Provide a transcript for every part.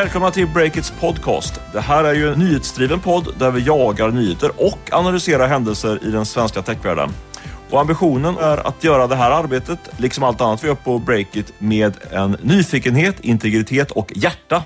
Välkomna till Breakits podcast. Det här är ju en nyhetsdriven podd där vi jagar nyheter och analyserar händelser i den svenska techvärlden. Och ambitionen är att göra det här arbetet, liksom allt annat vi gör på Breakit, med en nyfikenhet, integritet och hjärta.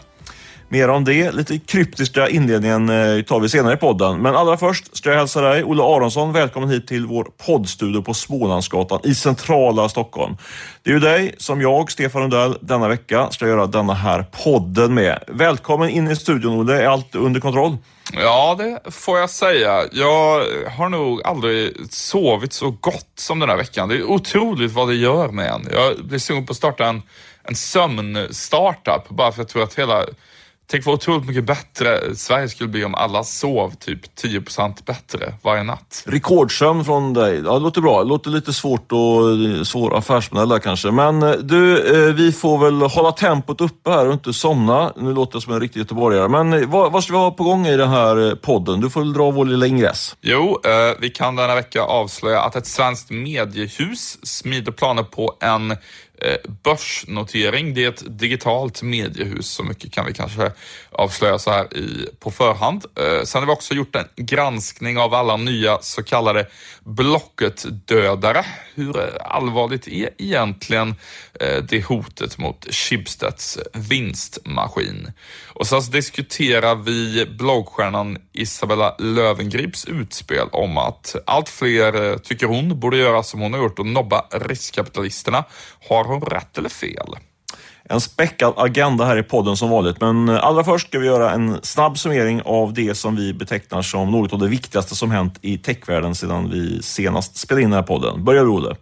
Mer om det, lite kryptiska inledningen eh, tar vi senare i podden. Men allra först ska jag hälsa dig, Olle Aronsson, välkommen hit till vår poddstudio på Smålandsgatan i centrala Stockholm. Det är ju dig som jag, Stefan Lundell, denna vecka ska göra denna här podden med. Välkommen in i studion, Olle. Är allt under kontroll? Ja, det får jag säga. Jag har nog aldrig sovit så gott som den här veckan. Det är otroligt vad det gör med en. Jag blir sugen på att starta en, en sömn-startup bara för att jag tror att hela Tänk vad otroligt mycket bättre Sverige skulle bli om alla sov typ 10% bättre varje natt. Rekordsömn från dig. Ja, det låter bra. Det låter lite svårt och svår affärsmodell där kanske. Men eh, du, eh, vi får väl hålla tempot uppe här och inte somna. Nu låter jag som en riktig göteborgare. Men eh, vad, vad ska vi ha på gång i den här podden? Du får väl dra vår lilla ingress. Jo, vi kan denna vecka avslöja att ett svenskt mediehus smider planer på en Eh, börsnotering. Det är ett digitalt mediehus, så mycket kan vi kanske avslöja så här i, på förhand. Eh, sen har vi också gjort en granskning av alla nya så kallade Blocket-dödare. Hur allvarligt är egentligen eh, det hotet mot Schibsteds vinstmaskin? Och sen så diskuterar vi bloggstjärnan Isabella Lövengrips utspel om att allt fler eh, tycker hon borde göra som hon har gjort och nobba riskkapitalisterna. Har hon rätt eller fel? En späckad agenda här i podden som vanligt, men eh, allra först ska vi göra en snabb summering av det som vi betecknar som något av det viktigaste som hänt i techvärlden sedan vi senast spelade in den här podden. Börjar du, Olle?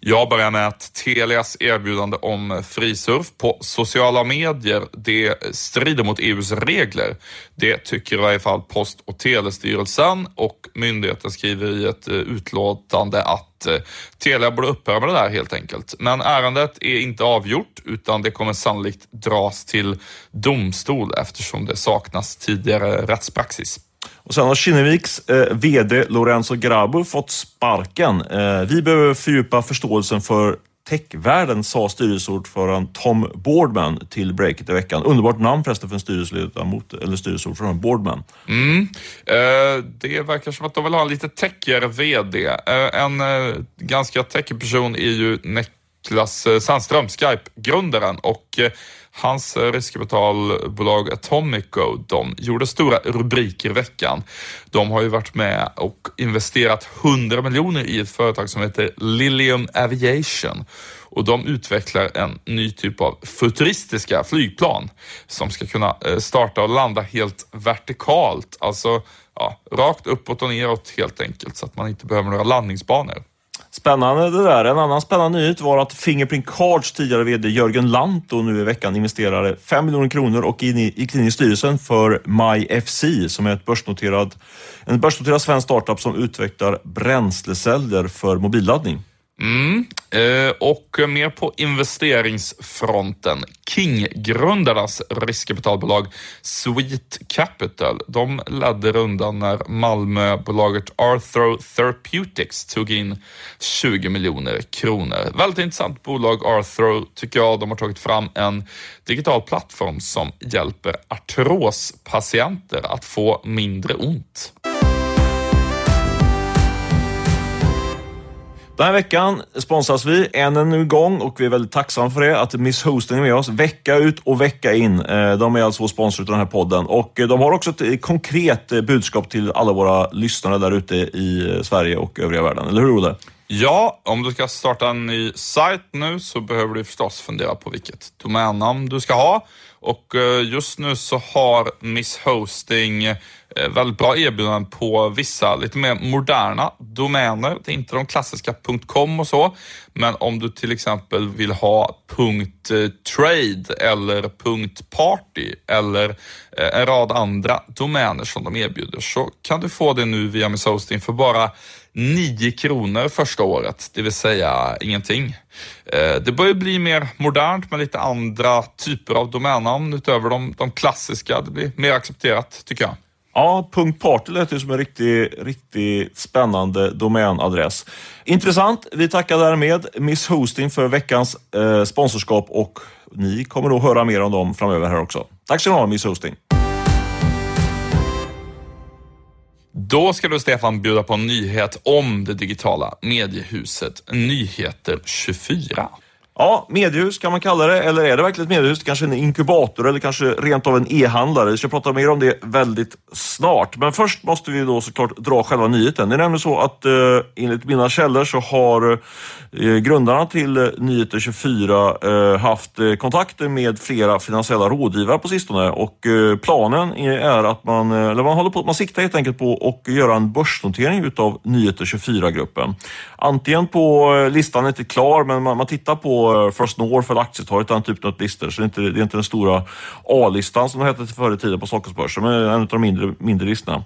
Jag börjar med att Telias erbjudande om frisurf på sociala medier, det strider mot EUs regler. Det tycker i varje fall Post och telestyrelsen och myndigheten skriver i ett eh, utlåtande att eh, Telia borde upphöra med det där helt enkelt. Men ärendet är inte avgjort utan det kommer sannolikt dras till domstol eftersom det saknas tidigare rättspraxis. Och sen har Kinneviks eh, VD Lorenzo Grabo fått sparken. Eh, vi behöver fördjupa förståelsen för techvärlden, sa styrelseordförande Tom Boardman till Breakit i veckan. Underbart namn förresten för en styrelseledamot, eller styrelseordförande, Boardman. Mm. Eh, det verkar som att de vill ha en lite techigare VD. Eh, en eh, ganska techig person är ju Niklas eh, Sandström, Skype-grundaren och eh, Hans riskkapitalbolag Atomico, de gjorde stora rubriker i veckan. De har ju varit med och investerat 100 miljoner i ett företag som heter Lilium Aviation och de utvecklar en ny typ av futuristiska flygplan som ska kunna eh, starta och landa helt vertikalt, alltså ja, rakt uppåt och neråt helt enkelt så att man inte behöver några landningsbanor. Spännande det där. En annan spännande nyhet var att Fingerprint Cards tidigare VD Jörgen Lantto nu i veckan investerade 5 miljoner kronor och gick in i styrelsen för MyFC som är ett börsnoterad, en börsnoterad svensk startup som utvecklar bränsleceller för mobilladdning. Mm. Eh, och mer på investeringsfronten. King-grundarnas riskkapitalbolag Sweet Capital, de ledde rundan när Malmöbolaget Arthro Therapeutics tog in 20 miljoner kronor. Väldigt intressant bolag Arthro tycker jag. De har tagit fram en digital plattform som hjälper artrospatienter att få mindre ont. Den här veckan sponsras vi än en gång och vi är väldigt tacksamma för det, att Miss Hosting är med oss vecka ut och vecka in. Eh, de är alltså vår sponsor till den här podden och eh, de har också ett eh, konkret budskap till alla våra lyssnare där ute i Sverige och övriga världen. Eller hur Olle? Ja, om du ska starta en ny sajt nu så behöver du förstås fundera på vilket domännamn du ska ha. Och just nu så har Miss Hosting Eh, väldigt bra erbjudanden på vissa lite mer moderna domäner. Det är inte de klassiska .com och så, men om du till exempel vill ha eh, .trade eller .party eller eh, en rad andra domäner som de erbjuder så kan du få det nu via Miss Hosting för bara 9 kronor första året, det vill säga ingenting. Det börjar bli mer modernt med lite andra typer av domännamn utöver de, de klassiska. Det blir mer accepterat tycker jag. Ja, .party lät ju som en riktigt, riktigt spännande domänadress. Intressant. Vi tackar därmed Miss Hosting för veckans eh, sponsorskap och ni kommer då höra mer om dem framöver här också. Tack så ni ha Miss Hosting. Då ska du Stefan bjuda på en nyhet om det digitala mediehuset Nyheter 24. Ja, mediehus kan man kalla det, eller är det verkligen ett mediehus? Kanske en inkubator eller kanske rent av en e-handlare. Vi ska prata mer om det väldigt snart. Men först måste vi då såklart dra själva nyheten. Det är nämligen så att eh, enligt mina källor så har eh, grundarna till eh, Nyheter 24 eh, haft eh, kontakter med flera finansiella rådgivare på sistone och eh, planen är att man, eh, eller man håller på, man siktar helt enkelt på att göra en börsnotering utav Nyheter 24-gruppen. Antingen på, eh, listan är inte klar, men man, man tittar på Eh, First North eller Aktietorget, den typen av listor. Så det är inte, det är inte den stora A-listan som det hette förr i tiden på Stockholmsbörsen, men en av de mindre, mindre listorna.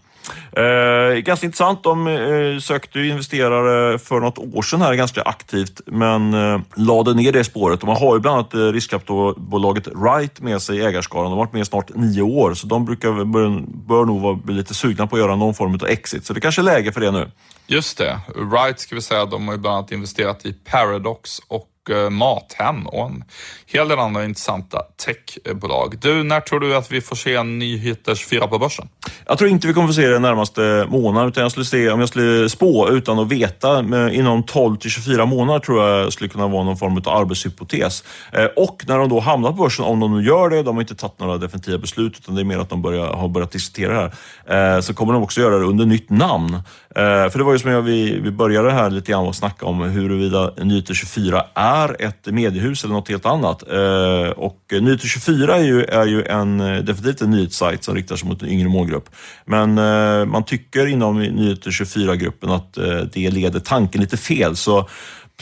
Eh, ganska intressant. De eh, sökte investerare för något år sedan här ganska aktivt, men eh, lade ner det spåret. De har ju bland annat eh, riskkapitalbolaget Right med sig i ägarskaran. De har varit med snart nio år, så de brukar, bör, bör nog vara lite sugna på att göra någon form av exit. Så det kanske är läge för det nu. Just det. Right ska vi säga, de har ju bland annat investerat i Paradox och Eh, Mathem och en hel del andra intressanta techbolag. Du, när tror du att vi får se en nyheter 24 på börsen? Jag tror inte vi kommer få se det den närmaste månaden, utan jag skulle se, om jag skulle spå utan att veta, eh, inom 12 till 24 månader tror jag skulle kunna vara någon form av arbetshypotes. Eh, och när de då hamnar på börsen, om de nu gör det, de har inte tagit några definitiva beslut, utan det är mer att de börjar, har börjat diskutera det här, så kommer de också göra det under nytt namn. För det var ju som jag, vi, vi började här lite grann och snacka om huruvida Nyheter 24 är är ett mediehus eller något helt annat. Eh, och Nyheter 24 är ju, är ju en, eh, definitivt en nyhetssajt som riktar sig mot en yngre målgrupp. Men eh, man tycker inom Nyheter 24-gruppen att det leder tanken lite fel. Så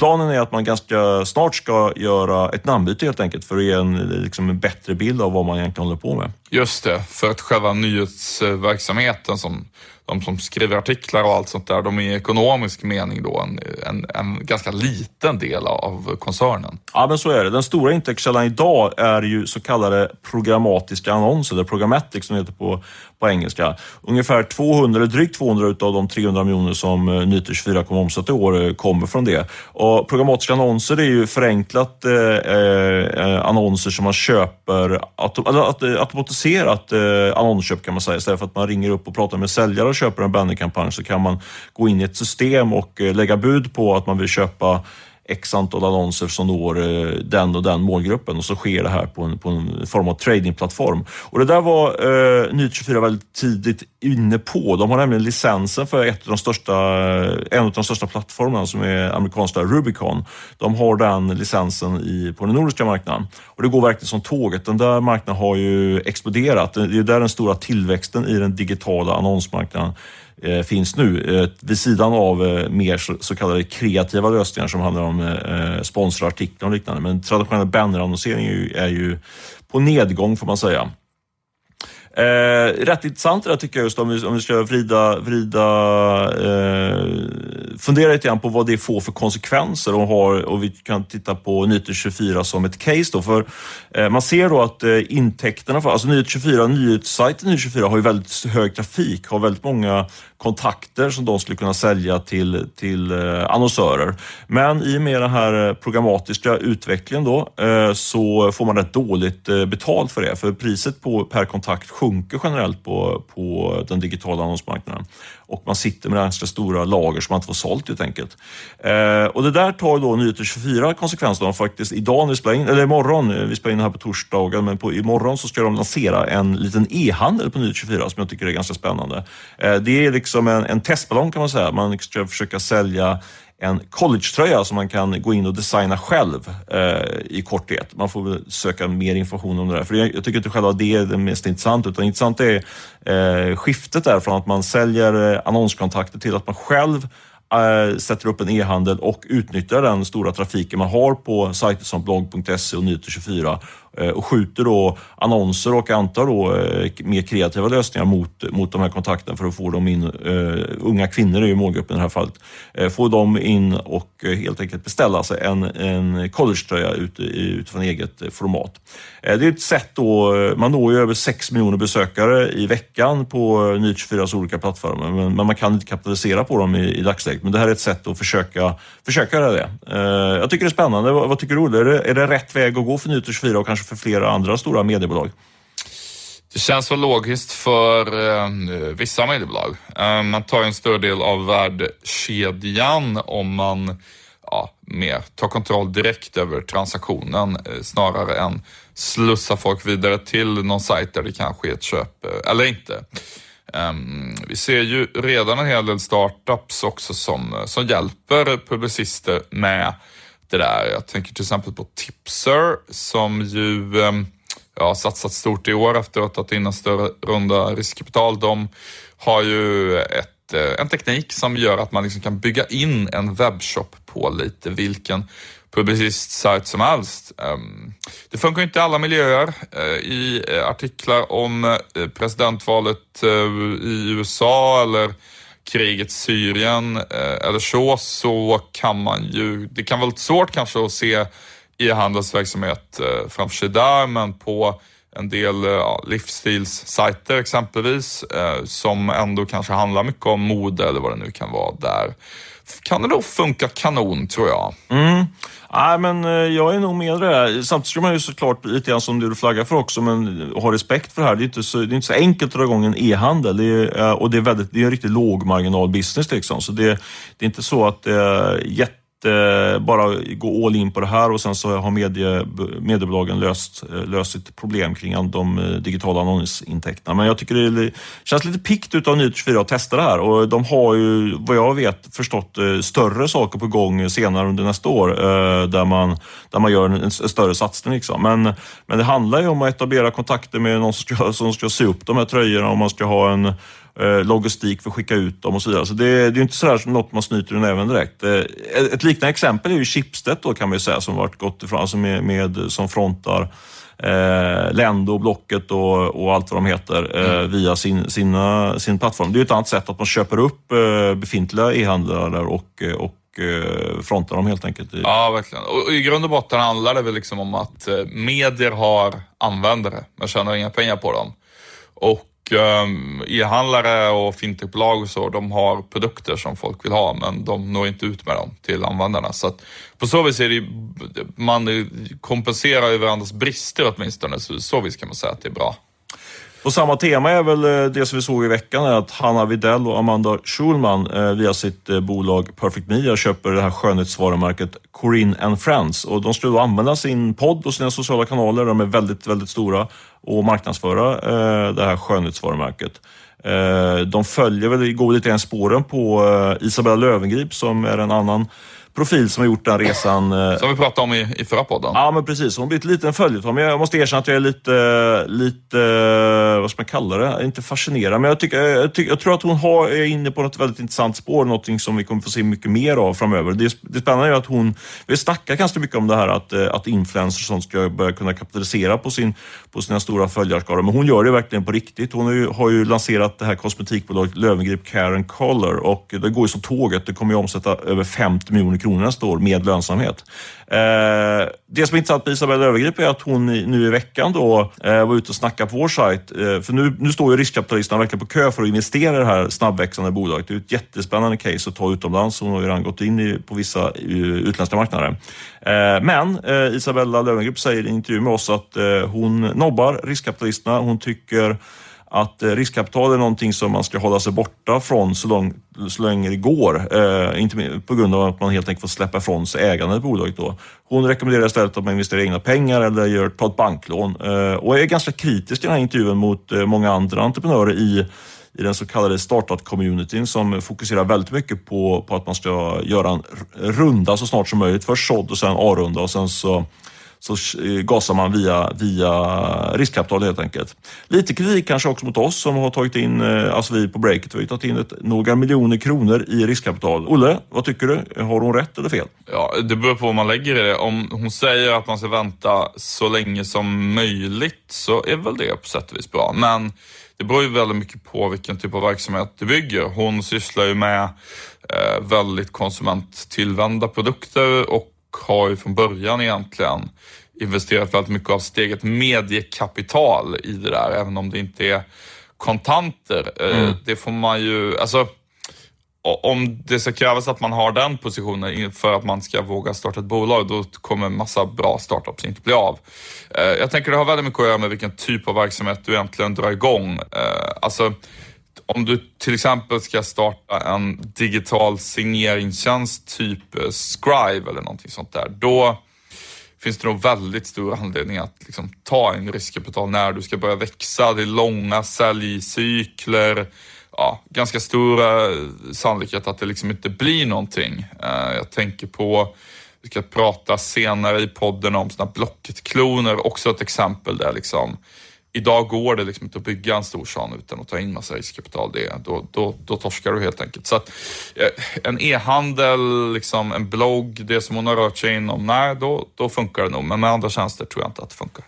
Planen är att man ganska snart ska göra ett namnbyte helt enkelt för att ge en, liksom en bättre bild av vad man egentligen håller på med. Just det, för att själva nyhetsverksamheten som de som skriver artiklar och allt sånt där, de är i ekonomisk mening då en, en, en, ganska liten del av koncernen. Ja, men så är det. Den stora intäktskällan idag är ju så kallade programmatiska annonser, eller programmatic som det heter på, på engelska. Ungefär 200, drygt 200 av de 300 miljoner som eh, Nyheter 24 kommer omsätta i år eh, kommer från det. Och programmatiska annonser är ju förenklat eh, eh, eh annonser som man köper, eller alltså automatiserat eh, annonsköp kan man säga. Istället för att man ringer upp och pratar med säljare och köper en bannerkampanj så kan man gå in i ett system och lägga bud på att man vill köpa x antal annonser som når eh, den och den målgruppen och så sker det här på en, på en form av tradingplattform. Och det där var eh, Nyt24 väldigt tidigt inne på. De har nämligen licensen för ett av de största, eh, en av de största plattformarna som är amerikanska Rubicon. De har den licensen i, på den nordiska marknaden och det går verkligen som tåget. Den där marknaden har ju exploderat. Det är där den stora tillväxten i den digitala annonsmarknaden eh, finns nu. Eh, vid sidan av eh, mer så, så, kallade kreativa lösningar som handlar om eh, eh sponsorartiklar och liknande. Men traditionell bannerannonsering är ju, är ju på nedgång får man säga. Eh, rätt intressant det där tycker jag just om vi, om vi ska vrida, vrida eh, fundera lite grann på vad det får för konsekvenser och, har, och vi kan titta på Nyheter 24 som ett case då. För eh, man ser då att eh, intäkterna för, alltså Nyheter 24, nyhetssajten Nyheter 24 har ju väldigt hög trafik, har väldigt många kontakter som de skulle kunna sälja till, till eh, annonsörer. Men i och med den här eh, programmatiska utvecklingen då eh, så får man rätt dåligt eh, betalt för det. För priset på, per kontakt sjunker generellt på, på den digitala annonsmarknaden och man sitter med ganska stora lager som man inte får sålt helt enkelt. Eh, och det där tar då Nyheter 24 konsekvenser av faktiskt idag när vi spelar in, eller imorgon, eh, vi spelar in här på torsdagen, men på, imorgon så ska de lansera en liten e-handel på Nyheter 24 som jag tycker är ganska spännande. Eh, det är liksom en, en testballong kan man säga. Man ska försöka sälja en collegetröja som man kan gå in och designa själv eh, i korthet. Man får väl söka mer information om det där. För jag, jag tycker inte själva det är det mest intressanta, utan intressant är eh, skiftet där från att man säljer eh, annonskontakter till att man själv eh, sätter upp en e-handel och utnyttjar den stora trafiken man har på sajter som blogg.se och Nyheter24 Eh, och skjuter då annonser och antar då eh, mer kreativa lösningar mot, mot de här kontakterna för att få dem in, uh, unga kvinnor är ju målgruppen i det här fallet, uh, få dem in och uh, helt enkelt beställa sig en, en collegetröja ut, utifrån eget format. det är ett sätt då, man når ju över 6 miljoner besökare i veckan på Nytt24s olika plattformar, men, men, man kan inte kapitalisera på dem i, i dagsläget. Men det här är ett sätt att försöka, försöka göra det. jag tycker det är spännande. Vad, vad tycker du Olle? Är det, är det rätt väg att gå för Nytt24 och kanske för flera andra stora mediebolag? Det känns väl logiskt för eh, vissa mediebolag. Eh, man tar en större del av värdekedjan om man ja, mer tar kontroll direkt över transaktionen eh, snarare än slussa folk vidare till någon sajt där det kanske är ett köp eh, eller inte. Ehm, vi ser ju redan en hel del startups också som, eh, som hjälper publicister med lite där. Jag tänker till exempel på Tipser som ju um, ja, satsat stort i år efter att ha tagit in en större runda riskkapital. De har ju ett, eh, en teknik som gör att man liksom kan bygga in en webbshop på lite vilken publicistsajt som helst. Ehm, det funkar inte i alla miljöer. Eh, I eh, artiklar om presidentvalet i USA eller kriget Syrien eh, eller så, så kan man ju, det kan vara lite svårt kanske att se e-handelsverksamhet eh, framför sig där, men på en del eh, ja, livsstilssajter exempelvis, eh, som ändå kanske handlar mycket om mode eller vad det nu kan vara där. Kan det då funka kanon tror jag. Mm. Nej, men eh, jag är nog med det. Samtidigt ska man ju såklart, lite grann som du flaggar för också, men eh, ha respekt för det här. Det är inte så, det är inte så enkelt att dra igång en e-handel det är, och det är, väldigt, det är en riktigt lågmarginal business. Liksom. Så det, det är inte så att det är jätte eh, bara gå all in på det här och sen så har medie, mediebolagen löst, eh, löst sitt problem kring de eh, digitala annonsintäkterna. Men jag tycker det känns lite pikt utav Ny24 att testa det här och de har ju, vad jag vet, förstått eh, större saker på gång senare under nästa år där man, där man gör en, en större satsning. Liksom. Men, men det handlar ju om att etablera kontakter med någon som ska, som ska sy upp de här tröjorna och man ska ha en Eh, logistik för att skicka ut dem och så vidare. Så det, det är inte sådär som något man snyter ur näven direkt. Eh, ett liknande exempel är ju Schibsted då kan man ju säga som varit gått ifrån, alltså med, med som frontar eh, Lendo, Blocket och, och, allt vad de heter eh, mm. via sin, sina, sin plattform. Det är ett annat sätt att man köper upp eh, befintliga e-handlare och, och frontar dem helt enkelt. Ja, verkligen. Och I grund och botten handlar det väl liksom om att medier har användare, men tjänar inga pengar på dem. Och Ehm, e-handlare och fintechbolag och så, de har produkter som folk vill ha, men de når inte ut med dem till användarna. Så att på så vis är det man kompenserar ju varandras brister åtminstone, så så vis kan man säga att det är bra. Och samma tema är väl eh, det som vi såg i veckan, är att Hanna Videll och Amanda Schulman eh, via sitt eh, bolag Perfect Media köper det här skönhetsvarumärket Corinne and Friends. Och de skulle då använda sin podd och sina sociala kanaler, de är väldigt, väldigt stora, och marknadsföra det här skönhetsvarumärket. De följer väl, går lite grann spåren på Isabella Löwengrip som är en annan profil som har gjort den resan. Eh, som vi pratade om i, i förra podden. Ja, men precis. Hon blir ett liten följetong. Men jag måste erkänna att jag är lite, lite, vad ska man kalla det? Inte fascinerad, men jag, tycker, jag, tycker, jag tror att hon har, är inne på något väldigt intressant spår. Någonting som vi kommer få se mycket mer av framöver. Det, det spännande är att hon, vi snackar ganska mycket om det här att, eh, att influencers som ska börja kunna kapitalisera på, sin, på sina stora följarskaror. Men hon gör det verkligen på riktigt. Hon har ju, har ju lanserat det här kosmetikbolaget Löwengrip Care Color och det går ju som tåget. Det kommer ju omsätta över 50 miljoner kronorna står med lönsamhet. Eh, det som är intressant med Isabella Övergrip är att hon nu i veckan då eh, var ute och snackade på vår sajt. Eh, för nu, nu står ju riskkapitalisterna verkligen på kö för att investera i det här snabbväxande bolaget. Det är ett jättespännande case att ta utomlands. Hon har ju redan gått in i, på vissa eh, utländska marknader. Eh, men eh, Isabella Löwengrip säger i en intervju med oss att hon nobbar riskkapitalisterna. Hon tycker att eh, riskkapital är någonting som man ska hålla sig borta från så, lång, så länge det går. Eh, inte på grund av att man helt enkelt får släppa ifrån sig ägandet i bolaget. Då. Hon rekommenderar istället att man investerar egna pengar eller gör, tar ett banklån eh, och är ganska kritisk i den här intervjun mot eh, många andra entreprenörer i i den så kallade startup-communityn som fokuserar väldigt mycket på, på att man ska göra en runda så snart som möjligt. Först sådd och sen A-runda och sen så så eh, gasar man via, via riskkapital helt enkelt. Lite kritik kanske också mot oss som har tagit in, eh, alltså vi på Breakit, vi har tagit in ett, några miljoner kronor i riskkapital. Olle, vad tycker du? Har hon rätt eller fel? Ja, det beror på vad man lägger i det. Om hon säger att man ska vänta så länge som möjligt så är väl det på sätt och vis bra. Men det beror ju väldigt mycket på vilken typ av verksamhet du bygger. Hon sysslar ju med eh, väldigt konsumenttillvända produkter och har ju från början egentligen investerat väldigt mycket av steget mediekapital i det där, även om det inte är kontanter. Eh, mm. Det får man ju, alltså om det ska krävas att man har den positionen för att man ska våga starta ett bolag, då kommer en massa bra startups inte bli av. Eh, jag tänker det har väldigt mycket att göra med vilken typ av verksamhet du egentligen drar igång. Eh, alltså, om du till exempel ska starta en digital signeringstjänst typ eh, Scribe eller någonting sånt där, då finns det nog väldigt stor anledning att liksom ta in riskkapital när du ska börja växa. Det är långa säljcykler ja, ganska stor eh, sannolikhet att det liksom inte blir någonting. Eh, jag tänker på, vi ska prata senare i podden om sådana Blocket-kloner, också ett exempel där liksom Idag går det liksom inte att bygga en stor sån utan att ta in massa riskkapital. Det, då, då, då torskar du helt enkelt. Så att, eh, en e-handel, liksom en blogg, det som hon har rört sig inom, nej då, då funkar det nog. Men med andra tjänster tror jag inte att det funkar.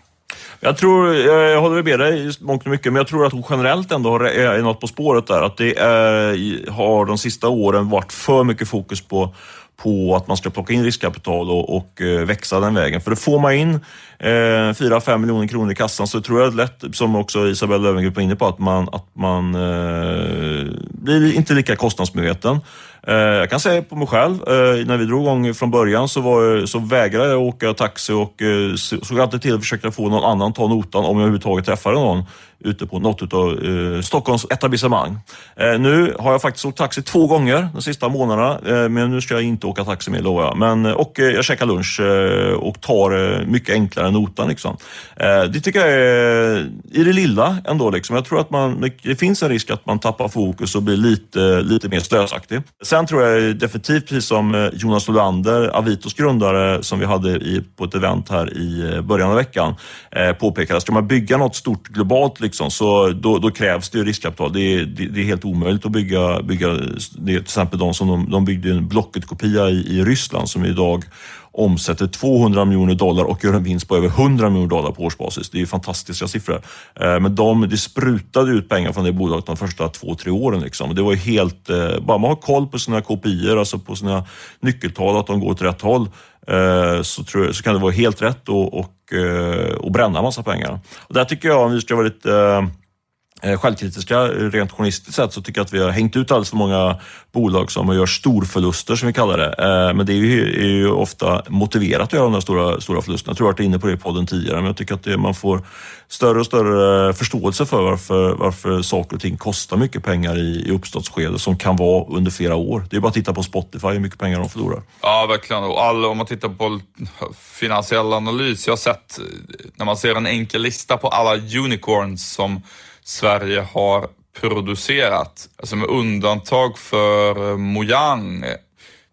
Jag tror, jag håller med dig mångt och mycket, men jag tror att hon generellt ändå är något på spåret där. Att det är, har de sista åren varit för mycket fokus på på att man ska plocka in riskkapital och, och eh, växa den vägen. För då får man in eh, 4-5 miljoner kronor i kassan så tror jag lätt, som också Isabella Löwengrip var inne på, att man, att man eh, blir inte lika kostnadsmedveten. Eh, jag kan säga på mig själv, eh, när vi drog igång från början så, var, så vägrade jag åka taxi och eh, såg alltid till att försöka få någon annan ta notan om jag överhuvudtaget träffade någon ute på något av eh, Stockholms etablissemang. Eh, nu har jag faktiskt åkt taxi två gånger de sista månaderna, eh, men nu ska jag inte åka taxi mer lovar jag. Men, eh, och eh, jag käkar lunch eh, och tar mycket enklare notan. Liksom. det tycker jag är i det lilla ändå. Liksom. Jag tror att man, det finns en risk att man tappar fokus och blir lite, lite mer slösaktig. Sen tror jag definitivt, precis som Jonas Olander, Avitos grundare, som vi hade i, på ett event här i början av veckan, påpekade, ska man bygga något stort globalt liksom, liksom, så då, då, krävs det riskkapital. Det är, det, det är, helt omöjligt att bygga, bygga det till exempel de som de, de byggde en Blocket-kopia i, i Ryssland som idag omsätter 200 miljoner dollar och gör en vinst på över 100 miljoner dollar på årsbasis. Det är fantastiska siffror. Eh, men de, det sprutade ut pengar från det bolaget de första två, tre åren. Liksom. Det var helt, eh, bara man har koll på sina kopior, alltså på sina nyckeltal, att de går åt rätt håll, eh, så, tror jag, så kan det vara helt rätt och, och, och bränna massa pengar. Och där tycker jag, om vi ska vara lite Eh, självkritiska, eh, rent journalistiskt sett, så tycker jag att vi har hängt ut alldeles för många bolag som gör storförluster, som vi kallar det. Eh, men det är ju, är ju ofta motiverat att göra de där stora, stora förlusterna. Jag tror att jag varit inne på det i podden tidigare, men jag tycker att det, man får större och större förståelse för varför, varför saker och ting kostar mycket pengar i, i uppstartsskedet som kan vara under flera år. Det är bara att titta på Spotify, hur mycket pengar de förlorar. Ja, verkligen. Och all, om man tittar på finansiell analys, jag har sett när man ser en enkel lista på alla unicorns som Sverige har producerat. Alltså med undantag för eh, Mojang.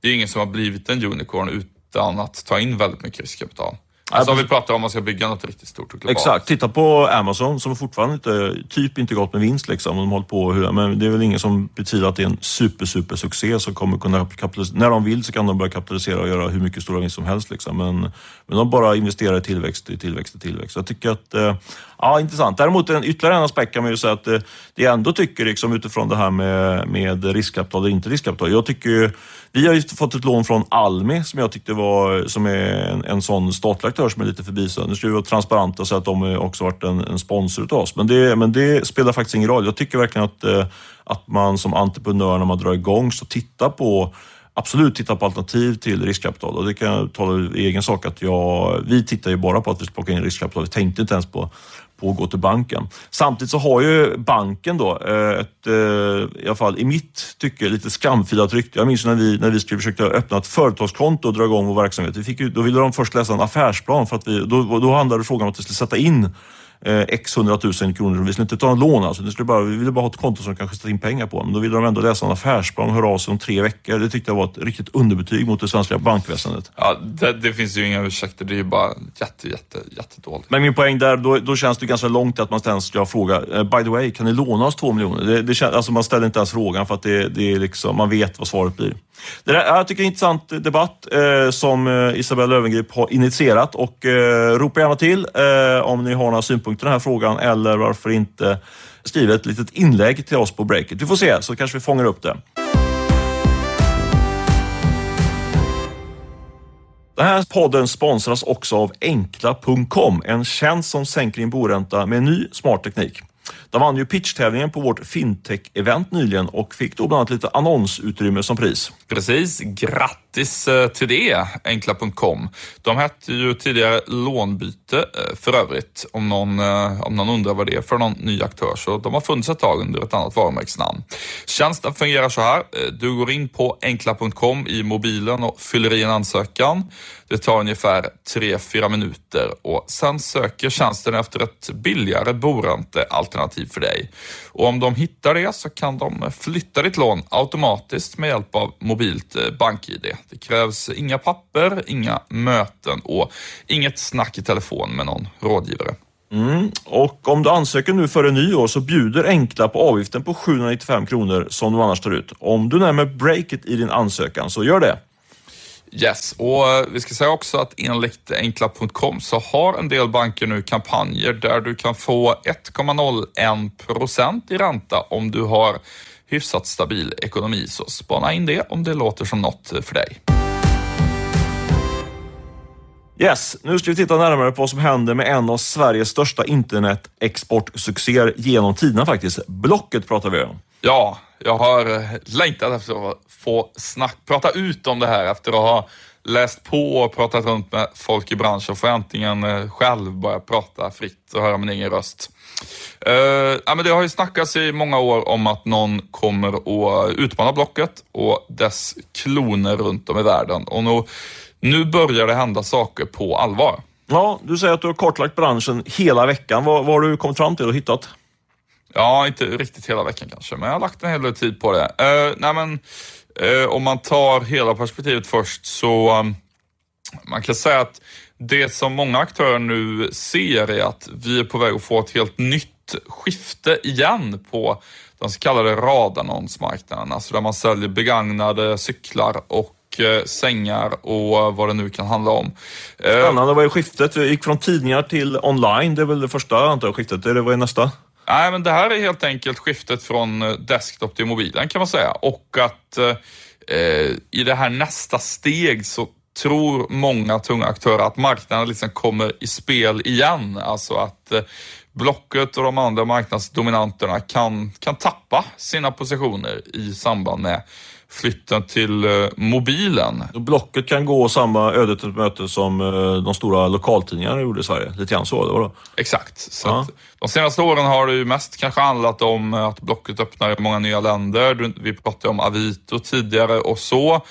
Det är ingen som har blivit en unicorn utan att ta in väldigt mycket riskkapital. Alltså om vi pratar om man ska bygga något riktigt stort och globalt. Exakt. Titta på Amazon som fortfarande inte, typ inte gått med vinst. Liksom. De håller på, men det är väl ingen som betyder att det är en super, super succé som kommer kunna kapitalisera. När de vill så kan de börja kapitalisera och göra hur mycket stora vinst som helst. Liksom. Men, men de bara investerar i tillväxt, i tillväxt, i tillväxt. Jag tycker att, eh, ja intressant. Däremot en, ytterligare en aspekt kan man ju säga att eh, det jag ändå tycker liksom, utifrån det här med, med riskkapital och inte riskkapital. Jag tycker vi har ju fått ett lån från Almi som jag tyckte var som är en, en sån statlig aktör som är lite förbisedd. Nu ska vi vara transparenta och säga att de också varit en, en sponsor utav oss. Men det, men det spelar faktiskt ingen roll. Jag tycker verkligen att, eh, att man som entreprenör när man drar igång så titta på absolut titta på alternativ till riskkapital och det kan jag tala i egen sak att jag, vi tittar ju bara på att vi ska plocka in riskkapital. Vi tänkte inte ens på på att gå till banken. Samtidigt så har ju banken då eh, ett, eh, i alla fall i mitt tycke, lite skamfilat rykte. Jag minns när vi, när vi skulle försöka öppna ett företagskonto och dra igång vår verksamhet. Vi fick ju, då ville de först läsa en affärsplan för att vi, då, då handlade frågan om att vi skulle sätta in eh, x hundratusen kronor. Vi skulle inte ta någon lån alltså. Det skulle bara, vi ville bara ha ett konto som kanske sätta in pengar på. Men då ville de ändå läsa en affärsplan och höra av sig om tre veckor. Det tyckte jag var ett riktigt underbetyg mot det svenska bankväsendet. Ja, det, det finns ju inga ursäkter. Det är ju bara jätte, jätte, jättedåligt. Men min poäng där, då, då känns det ganska långt att man ens ska fråga, eh, by the way, kan ni låna oss två miljoner? Det, det, alltså man ställer inte ens frågan för att det, det är liksom, man vet vad svaret blir. Det där, jag tycker är en intressant debatt eh, som eh, Isabella Löwengrip har initierat och eh, ropa gärna till eh, om ni har några synpunkter i den här frågan eller varför inte skriva ett litet inlägg till oss på breaket. Vi får se, så kanske vi fångar upp det. Den här podden sponsras också av Enkla.com, en tjänst som sänker din boränta med ny smart teknik. De vann ju pitchtävlingen på vårt fintech-event nyligen och fick då bland annat lite annonsutrymme som pris. Precis, grattis eh, till det, Enkla.com. De hette ju tidigare Lånbyte eh, för övrigt, om någon, eh, om någon undrar vad det är för någon ny aktör. Så de har funnits ett tag under ett annat varumärkesnamn. Tjänsten fungerar så här. Du går in på Enkla.com i mobilen och fyller i en ansökan. Det tar ungefär 3-4 minuter och sen söker tjänsten efter ett billigare boräntealternativ för dig. Och om de hittar det så kan de flytta ditt lån automatiskt med hjälp av mobilt eh, BankID. bank-id. Det krävs inga papper, inga möten och inget snack i telefon med någon rådgivare. Mm. Och om du ansöker nu före nyår så bjuder Enkla på avgiften på 795 kronor som du annars tar ut. Om du nämner breaket i din ansökan, så gör det. Yes, och eh, vi ska säga också att enligt enkla.com så har en del banker nu kampanjer där du kan få 1,01 procent i ränta om du har hyfsat stabil ekonomi. Så spana in det om det låter som något för dig. Yes, nu ska vi titta närmare på vad som händer med en av Sveriges största internetexportsuccéer genom tiderna faktiskt. Blocket pratar vi om. Ja, jag har eh, längtat efter att få snack, prata ut om det här efter att ha läst på och pratat runt med folk i branschen får jag antingen eh, själv börja prata fritt och höra min egen röst. Uh, ja, men det har ju snackats i många år om att någon kommer att utmana Blocket och dess kloner runt om i världen. Och nu, nu börjar det hända saker på allvar. Ja, du säger att du har kartlagt branschen hela veckan. Vad, vad har du kommit fram till och hittat? Ja, inte riktigt hela veckan kanske, men jag har lagt en hel del tid på det. Uh, nej, men, uh, om man tar hela perspektivet först så um, man kan säga att det som många aktörer nu ser är att vi är på väg att få ett helt nytt skifte igen på den så kallade radannonsmarknaden. Alltså där man säljer begagnade cyklar och och sängar och vad det nu kan handla om. Spännande, vad är skiftet? Vi gick från tidningar till online. Det är väl det första antar jag skiftet. Eller vad är nästa? Nej, men det här är helt enkelt skiftet från eh, desktop till mobilen kan man säga. Och att eh, eh, i det här nästa steg så tror många tunga aktörer att marknaden liksom kommer i spel igen. Alltså att eh, Blocket och de andra marknadsdominanterna kan, kan tappa sina positioner i samband med flytten till eh, mobilen. Blocket kan gå samma öde till möte som eh, de stora lokaltidningarna gjorde i Sverige. Lite grann så, eller vadå? Exakt. Så Ja. de senaste åren har det ju mest kanske handlat om att Blocket öppnar i många nya länder. Vi pratade om Avito tidigare och så.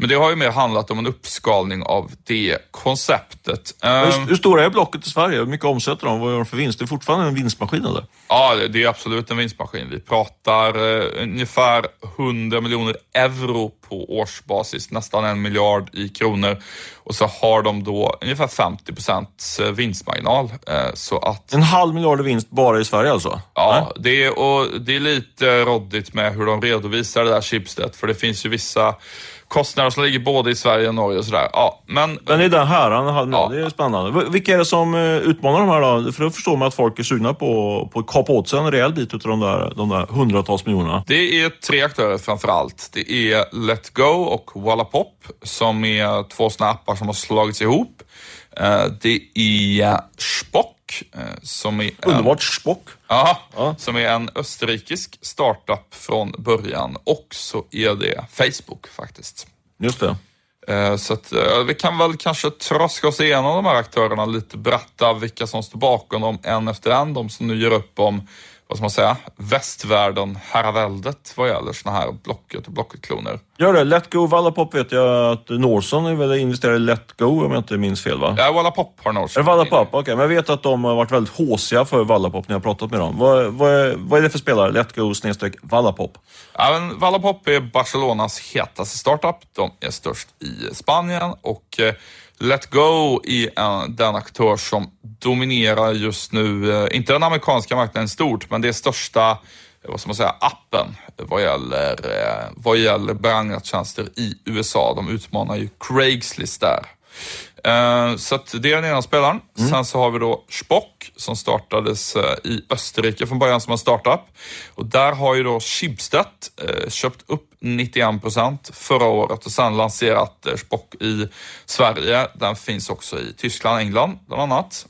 Men det har ju mer handlat om en uppskalning av det konceptet. Ehm, Hur, hur stora är Blocket i Sverige? Hur mycket omsätter de? Vad gör de för vinst? Det är fortfarande en vinstmaskin eller? Ja, det- är absolut en vinstmaskin. Vi pratar eh, ungefär 100 miljoner euro på årsbasis, nästan en miljard i kronor. Och så har de då ungefär 50 procents eh, vinstmarginal. Eh, så att En halv miljard i vinst bara i Sverige alltså? Ja, det är, och det är lite roddigt med hur de redovisar det där Schibsted, för det finns ju vissa kostnader som ligger både i Sverige och Norge och sådär. Ja, men Men är den här, miljard. Ja. Det är spännande. Vilka är det som eh, utmanar de här då? För då förstår man att folk är sugna på, på att kapa åt sig en rejäl bit av de där, de där hundratals miljonerna. det är tre aktörer framför allt. Det är Let Go och Wallapop som är två såna appar som har slagits ihop. Eh, Det är Spock eh, som är en, Underbart spock. ja, Ja. som är en österrikisk startup från början och så är det Facebook faktiskt. Just det. Eh, Så att, eh, vi kan väl kanske traska oss igenom de här aktörerna lite, berätta vilka som står bakom dem en efter en, de som nu gör upp om vad ska man säga, västvärlden, herraväldet vad gäller sådana här Blocket och Blocket-kloner. Gör det. Let Go Wallapop vet jag att Norson är väl investerad i Let Go om jag inte minns fel va? Ja, Wallapop har Norson. Är Wallapop? Okej, okay. men jag vet att de har varit väldigt håsiga för Wallapop när jag har pratat med dem. Vad, vad, vad är det för spelare? Let Go snedstreck Wallapop? Ja, men Wallapop är Barcelonas hetaste startup. De är störst i Spanien och eh, Let Go är eh, den aktör som dominerar just nu, eh, inte den amerikanska marknaden stort, men det är största eh, vad ska man säga, appen vad gäller, vad gäller begagnat i USA. De utmanar ju Craigslist där. Eh, så det är den ena spelaren. Mm. Sen så har vi då Spock som startades eh, i Österrike från början som en startup. Och där har ju då Schibsted eh, köpt upp 91 procent förra året och sen lanserat Spock i Sverige. Den finns också i Tyskland, England bland annat.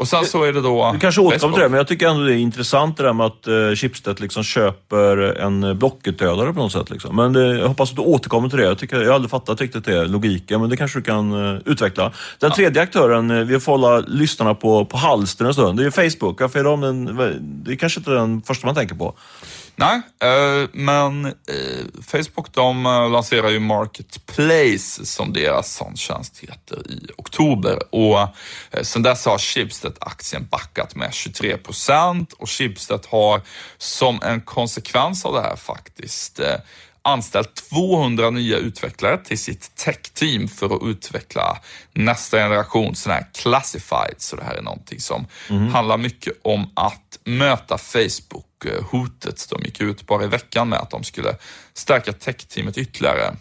Och sen så är det då... Du kanske återkommer till det, men jag tycker ändå det är intressant det där med att uh, Schibsted liksom köper en blockutdödare på något sätt. Liksom. Men det, jag hoppas att du återkommer till det. Jag, tycker, jag har aldrig fattat riktigt det, logiken, men det kanske du kan uh, utveckla. Den tredje aktören, uh, vi får hålla lyssnarna på, på halster en stund. Det är Facebook. Varför är de den, det är kanske inte den första man tänker på. Nej, eh, men eh, Facebook de eh, lanserar ju Marketplace som deras sån tjänst heter i oktober och sen dess har Schibsted-aktien backat med 23 procent och Schibsted har som en konsekvens av det här faktiskt anställt 200 nya utvecklare till sitt tech-team för att utveckla nästa generation sådana här classified. Så det här är någonting som mm. handlar mycket om att möta Eh, hotet, De gick ut bara i veckan med att de skulle stärka tech-teamet ytterligare.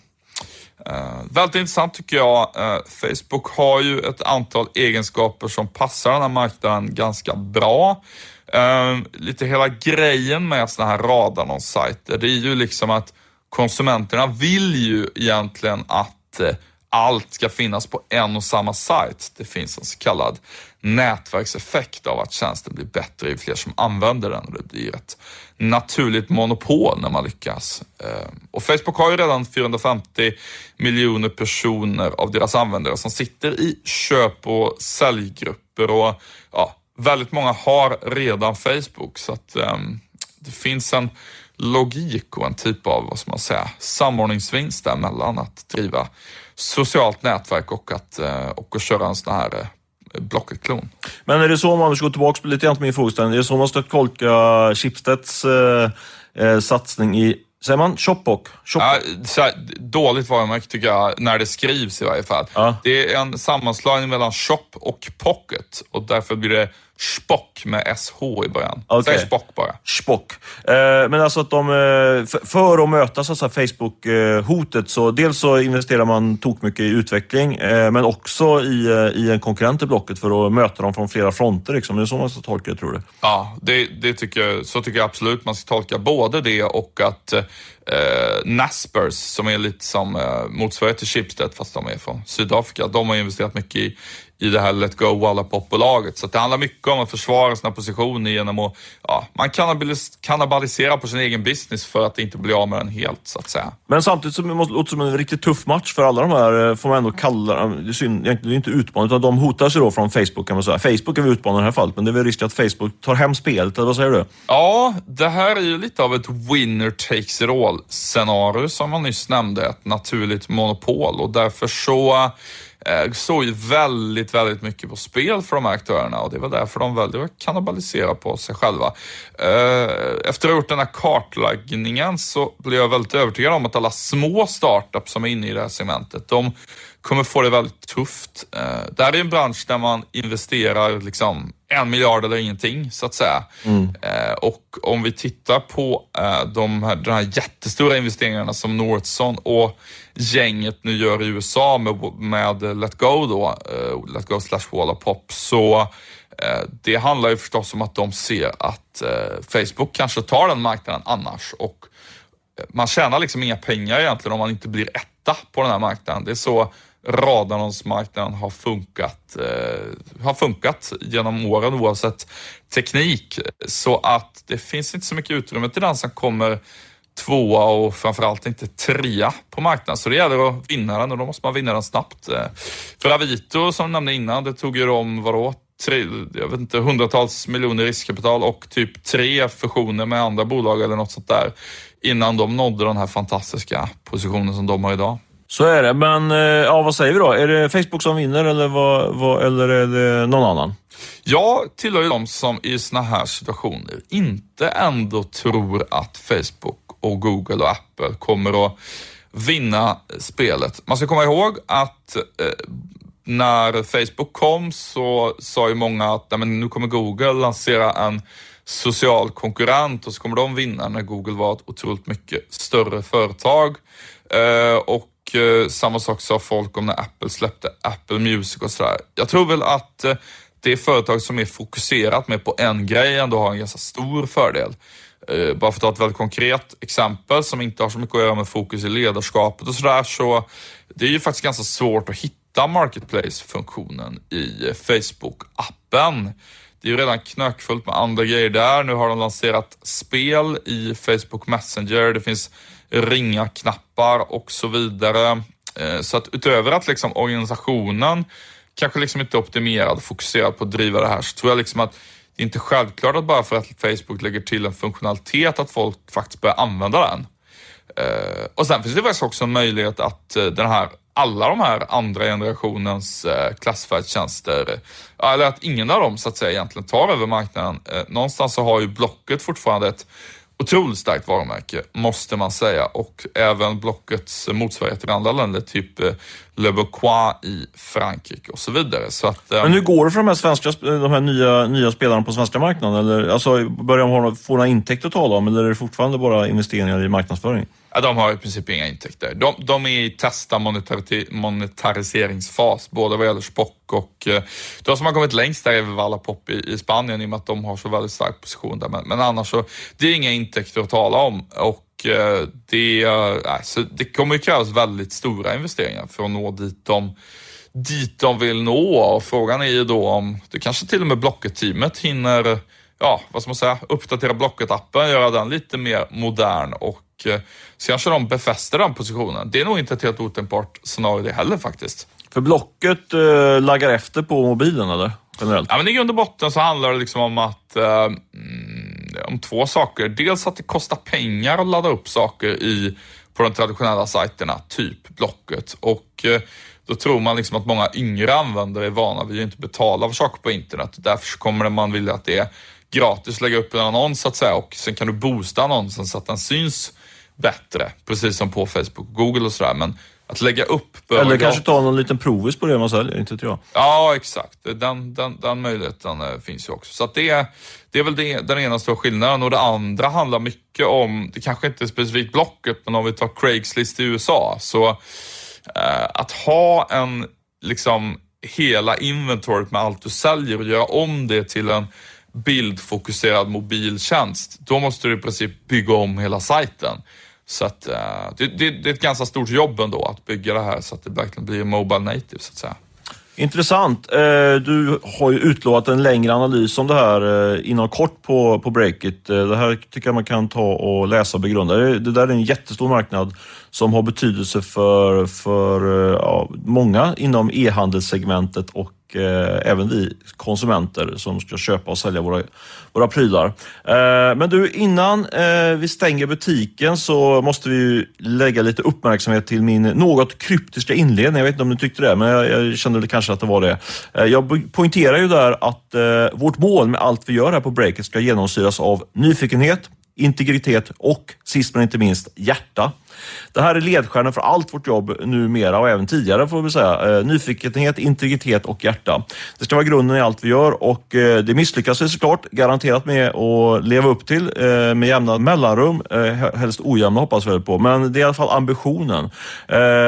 Uh, väldigt intressant tycker jag. Uh, Facebook har ju ett antal egenskaper som passar den här marknaden ganska bra. Uh, lite hela grejen med sådana här radannonssajter, det är ju liksom att konsumenterna vill ju egentligen att allt ska finnas på en och samma sajt. Det finns en så kallad nätverkseffekt av att tjänsten blir bättre ju fler som använder den och det blir ett naturligt monopol när man lyckas. Eh, och Facebook har ju redan 450 miljoner personer av deras användare som sitter i köp och säljgrupper och ja, väldigt många har redan Facebook så att um, det finns en logik och en typ av, vad ska man säga, samordningsvinst där mellan att driva socialt nätverk och att, eh, och att köra en sån här eh, Blocket-klon. Men är det så, om man ska gå tillbaka lite grann till min frågeställning, är det så man ska tolka Schibsteds eh, eh, satsning i Säger man Shopbock? Ja, dåligt varumärke tycker jag, när det skrivs i varje fall. Ja. Det är en sammanslagning mellan Shop och Pocket och därför blir det Spock med SH i början. Okay. Säg Spock bara. Spock. Eh, men alltså att de, eh, för att möta Facebook-hotet, så dels så investerar man tok mycket i utveckling, eh, men också i, i en konkurrent i blocket för att möta dem från flera fronter. Liksom. Det är så man ska tolka det, tror du? Ja, det, det tycker jag, så tycker jag absolut man ska tolka både det och att eh, Naspers, som är lite som eh, motsvarighet till Schibsted, fast de är från Sydafrika, de har investerat mycket i i det här Let Go Wallapop-bolaget. Så det handlar mycket om att försvara sina positioner genom att ja, man kannibalisera på sin egen business för att inte bli av med den helt så att säga. Men samtidigt så måste det låta som en riktigt tuff match för alla de här, eh, får man ändå kalla det är inte utmanare, utan de hotas ju då från Facebook kan man säga. Facebook är väl utmanare i det här fallet, men det är väl risk att Facebook tar hem spelet, eller vad säger du? Ja, det här är ju lite av ett winner takes it all scenario som man nyss nämnde, ett naturligt monopol och därför så Eh, såg ju väldigt, väldigt mycket på spel för de här aktörerna och det var därför de väldigt att kannibalisera på sig själva. Eh, efter att ha gjort den här kartläggningen så blev jag väldigt övertygad om att alla små startups som är inne i det här segmentet, de kommer få det väldigt tufft. Eh, det här är en bransch där man investerar liksom en miljard eller ingenting så att säga. Mm. Eh, och om vi tittar på eh, de här, de här jättestora investeringarna som Northson och gänget nu gör i USA med, med Let Go då, Let Go slash Wallapop, så det handlar ju förstås om att de ser att Facebook kanske tar den marknaden annars och man tjänar liksom inga pengar egentligen om man inte blir etta på den här marknaden. Det är så radannonsmarknaden har funkat, eh, har funkat genom åren oavsett teknik. Så att det finns inte så mycket utrymme till den som kommer tvåa och framförallt inte trea på marknaden. Så det gäller att vinna den och då måste man vinna den snabbt. Eh, för Avito som jag nämnde innan, det tog ju dem, vadå, tre, jag vet inte, hundratals miljoner riskkapital och typ tre fusioner med andra bolag eller något sånt där innan de nådde den här fantastiska positionen som de har idag. Så är det, men eh, ja, vad säger vi då? Är det Facebook som vinner eller, vad, vad, eller är det någon annan? Jag tillhör ju de som i såna här situationer inte ändå tror att Facebook och Google och Apple kommer att vinna spelet. Man ska komma ihåg att eh, när Facebook kom så sa ju många att nej, men nu kommer Google lansera en social konkurrent och så kommer de vinna när Google var ett otroligt mycket större företag. Eh, och eh, samma sak sa folk om när Apple släppte Apple Music och sådär. Jag tror väl att eh, det företag som är fokuserat mer på en grej ändå har en ganska stor fördel. Eh, bara för att ta ett väldigt konkret exempel som inte har så mycket att göra med fokus i ledarskapet och sådär så det är ju faktiskt ganska svårt att hitta marketplace-funktionen i eh, Facebook-appen. Det är ju redan knökfullt med andra grejer där. Nu har de lanserat spel i Facebook Messenger. Det finns ringa-knappar och så vidare. Eh, så att utöver att liksom organisationen kanske liksom inte är optimerad och fokuserad på att driva det här så tror jag liksom att det är inte självklart att bara för att Facebook lägger till en funktionalitet att folk faktiskt börjar använda den. Eh, och sen finns det faktiskt också en möjlighet att eh, den här, alla de här andra generationens klassfärdtjänster, eller att ingen av dem så att säga egentligen tar över marknaden. någonstans så har ju Blocket fortfarande ett otroligt starkt varumärke, måste man säga. Och även Blockets motsvarighet i andra länder, typ eh, eh, Le Bourquois i Frankrike och så vidare. Så att, Men hur går det för de här, svenska, de här nya, nya spelarna på svenska marknaden? Eller, alltså, börjar de få några intäkter att tala om eller är det fortfarande bara investeringar i marknadsföring? Ja, de har i princip inga intäkter. De, de är i testa monetariseringsfas, både vad gäller Spock och eh, de som har kommit längst där är Wallapop i, i Spanien i och med att de har så väldigt stark position där. Men, men annars så, det är inga intäkter att tala om och eh, det, äh, så det kommer ju krävas väldigt stora investeringar för att nå dit de dit de vill nå och frågan är ju då om det kanske till och med Blocket-teamet hinner ja, vad ska man säga, uppdatera Blocket-appen, göra den lite mer modern och eh, så kanske de befäster den positionen. Det är nog inte ett helt otänkbart scenario det heller faktiskt. För Blocket eh, laggar efter på mobilen eller? Generellt? Ja, men i grund och botten så handlar det liksom om att eh, Eh, om två saker. Dels att det kostar pengar att ladda upp saker i, på de traditionella sajterna, typ Blocket. Och eh, då tror man liksom att många yngre användare är vana vid att inte betala för saker på internet. Därför kommer man vilja att det är gratis lägga upp en annons så att säga och sen kan du boosta annonsen så att den syns bättre. Precis som på Facebook och Google och sådär. Men att lägga upp... Eller kanske ta någon liten provis på det man säljer, inte vet jag. Ja, exakt. Den, den, den möjligheten äh, finns ju också. Så det, det är väl det, den ena stora skillnaden. Och det andra handlar mycket om, det kanske inte är specifikt Blocket, men om vi tar Craigslist i USA. Så äh, att ha en, liksom, hela inventoriet med allt du säljer och göra om det till en bildfokuserad mobiltjänst, då måste du i princip bygga om hela sajten. Så att, eh, det, det, det, är ett ganska stort jobb ändå att bygga det här så att det verkligen blir mobile native så att säga. Intressant. Eh, du har ju utlovat en längre analys om det här eh, inom kort på, på Breakit. Det här tycker jag man kan ta och läsa och begrunda. Det där är en jättestor marknad som har betydelse för, för ja, många inom e-handelssegmentet och eh, även vi konsumenter som ska köpa och sälja våra, våra prylar. Eh, men du, innan eh, vi stänger butiken så måste vi lägga lite uppmärksamhet till min något kryptiska inledning. Jag vet inte om du tyckte det, men jag, jag kände kanske att det var det. Eh, jag poängterar ju där att eh, vårt mål med allt vi gör här på Breaket ska genomsyras av nyfikenhet, integritet och sist men inte minst hjärta. Det här är ledstjärnan för allt vårt jobb numera och även tidigare får vi säga. Eh, nyfikenhet, integritet och hjärta. Det ska vara grunden i allt vi gör och eh, det misslyckas vi såklart garanterat med att leva upp till eh, med jämna mellanrum. Helst ojämna hoppas vi på, men det är i alla fall ambitionen.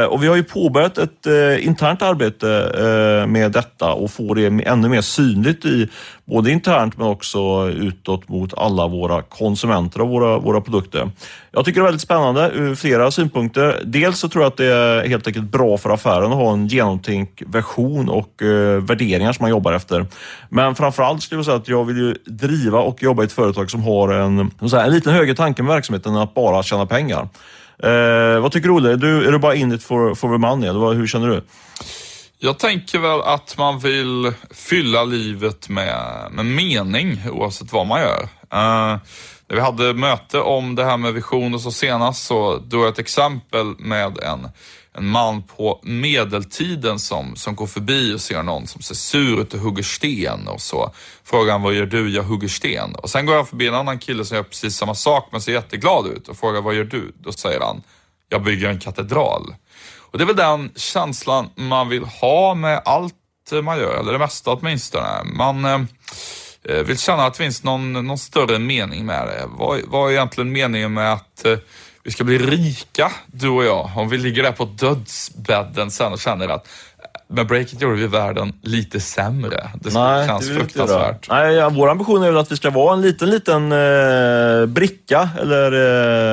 Och vi har ju påbörjat ett internt arbete med detta och få det ännu mer synligt i både internt men också utåt mot alla våra konsumenter av våra, våra produkter. Jag tycker det är väldigt spännande ur flera synpunkter. Dels så tror jag att det är helt enkelt bra för affären att ha en genomtänkt version och eh, värderingar som man jobbar efter. Men framförallt skulle jag säga att jag vill ju driva och jobba i ett företag som har en, säga, en liten högre tanke med verksamheten än att bara tjäna pengar. Eh, vad tycker du Olle? Är du, är du bara in it for, for the money eller hur känner du? Jag tänker väl att man vill fylla livet med, med mening oavsett vad man gör. Uh, när vi hade möte om det här med visioner så senast så drog jag ett exempel med en, en man på medeltiden som, som går förbi och ser någon som ser sur ut och hugger sten och så frågar han vad gör du? Jag hugger sten. Och sen går jag förbi en annan kille som gör precis samma sak men ser jätteglad ut och frågar vad gör du? Då säger han jag bygger en katedral. Och det är väl den känslan man vill ha med allt man gör, eller det mesta åtminstone. Man eh, eh, vill känna att det finns någon, någon större mening med det. Vad, vad är egentligen meningen med att eh, vi ska bli rika, du och jag, om vi ligger där på dödsbädden sen och känner att med breaket gjorde vi världen lite sämre. Det Nej, känns det fruktansvärt. Nej, ja, vår ambition är väl att vi ska vara en liten, liten eh, bricka eller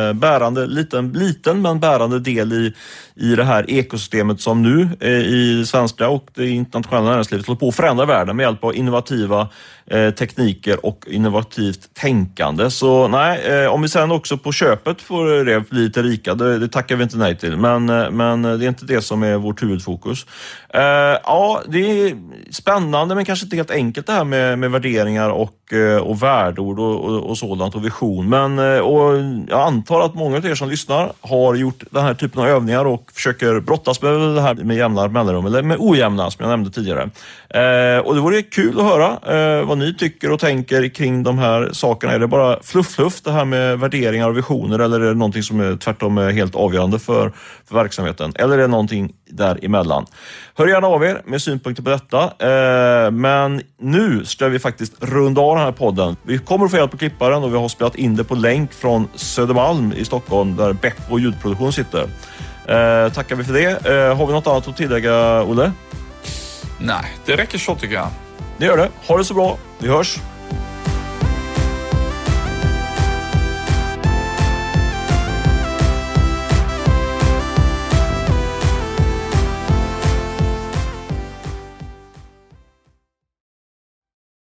eh, bärande, liten, liten men bärande del i, i det här ekosystemet som nu eh, i svenska och det internationella näringslivet håller på att förändra världen med hjälp av innovativa eh, tekniker och innovativt tänkande. Så nej, eh, om vi sen också på köpet får det bli lite rika, det, det tackar vi inte nej till. Men, eh, men det är inte det som är vårt huvudfokus. Eh, ja, det är spännande men kanske inte helt enkelt det här med, med värderingar och, eh, och värdeord och, och, och sådant och vision. Men och jag antar att många av er som lyssnar har gjort den här typen av övningar och försöker brottas med det här med jämna mellanrum, eller med ojämna som jag nämnde tidigare. Eh, och det vore kul att höra eh, vad ni tycker och tänker kring de här sakerna. Är det bara fluff-fluff det här med värderingar och visioner eller är det någonting som är tvärtom är helt avgörande för, för verksamheten? Eller är det någonting däremellan? Hör gärna av er med synpunkter på detta. Eh, men nu ska vi faktiskt runda av den här podden. Vi kommer att få hjälp på klipparen och vi har spelat in det på länk från Södermalm i Stockholm där Beppo ljudproduktion sitter. Eh, tackar vi för det. Eh, har vi något annat att tillägga, Olle? Nej, det räcker så tycker jag. Det gör det. Ha det så bra. Vi hörs.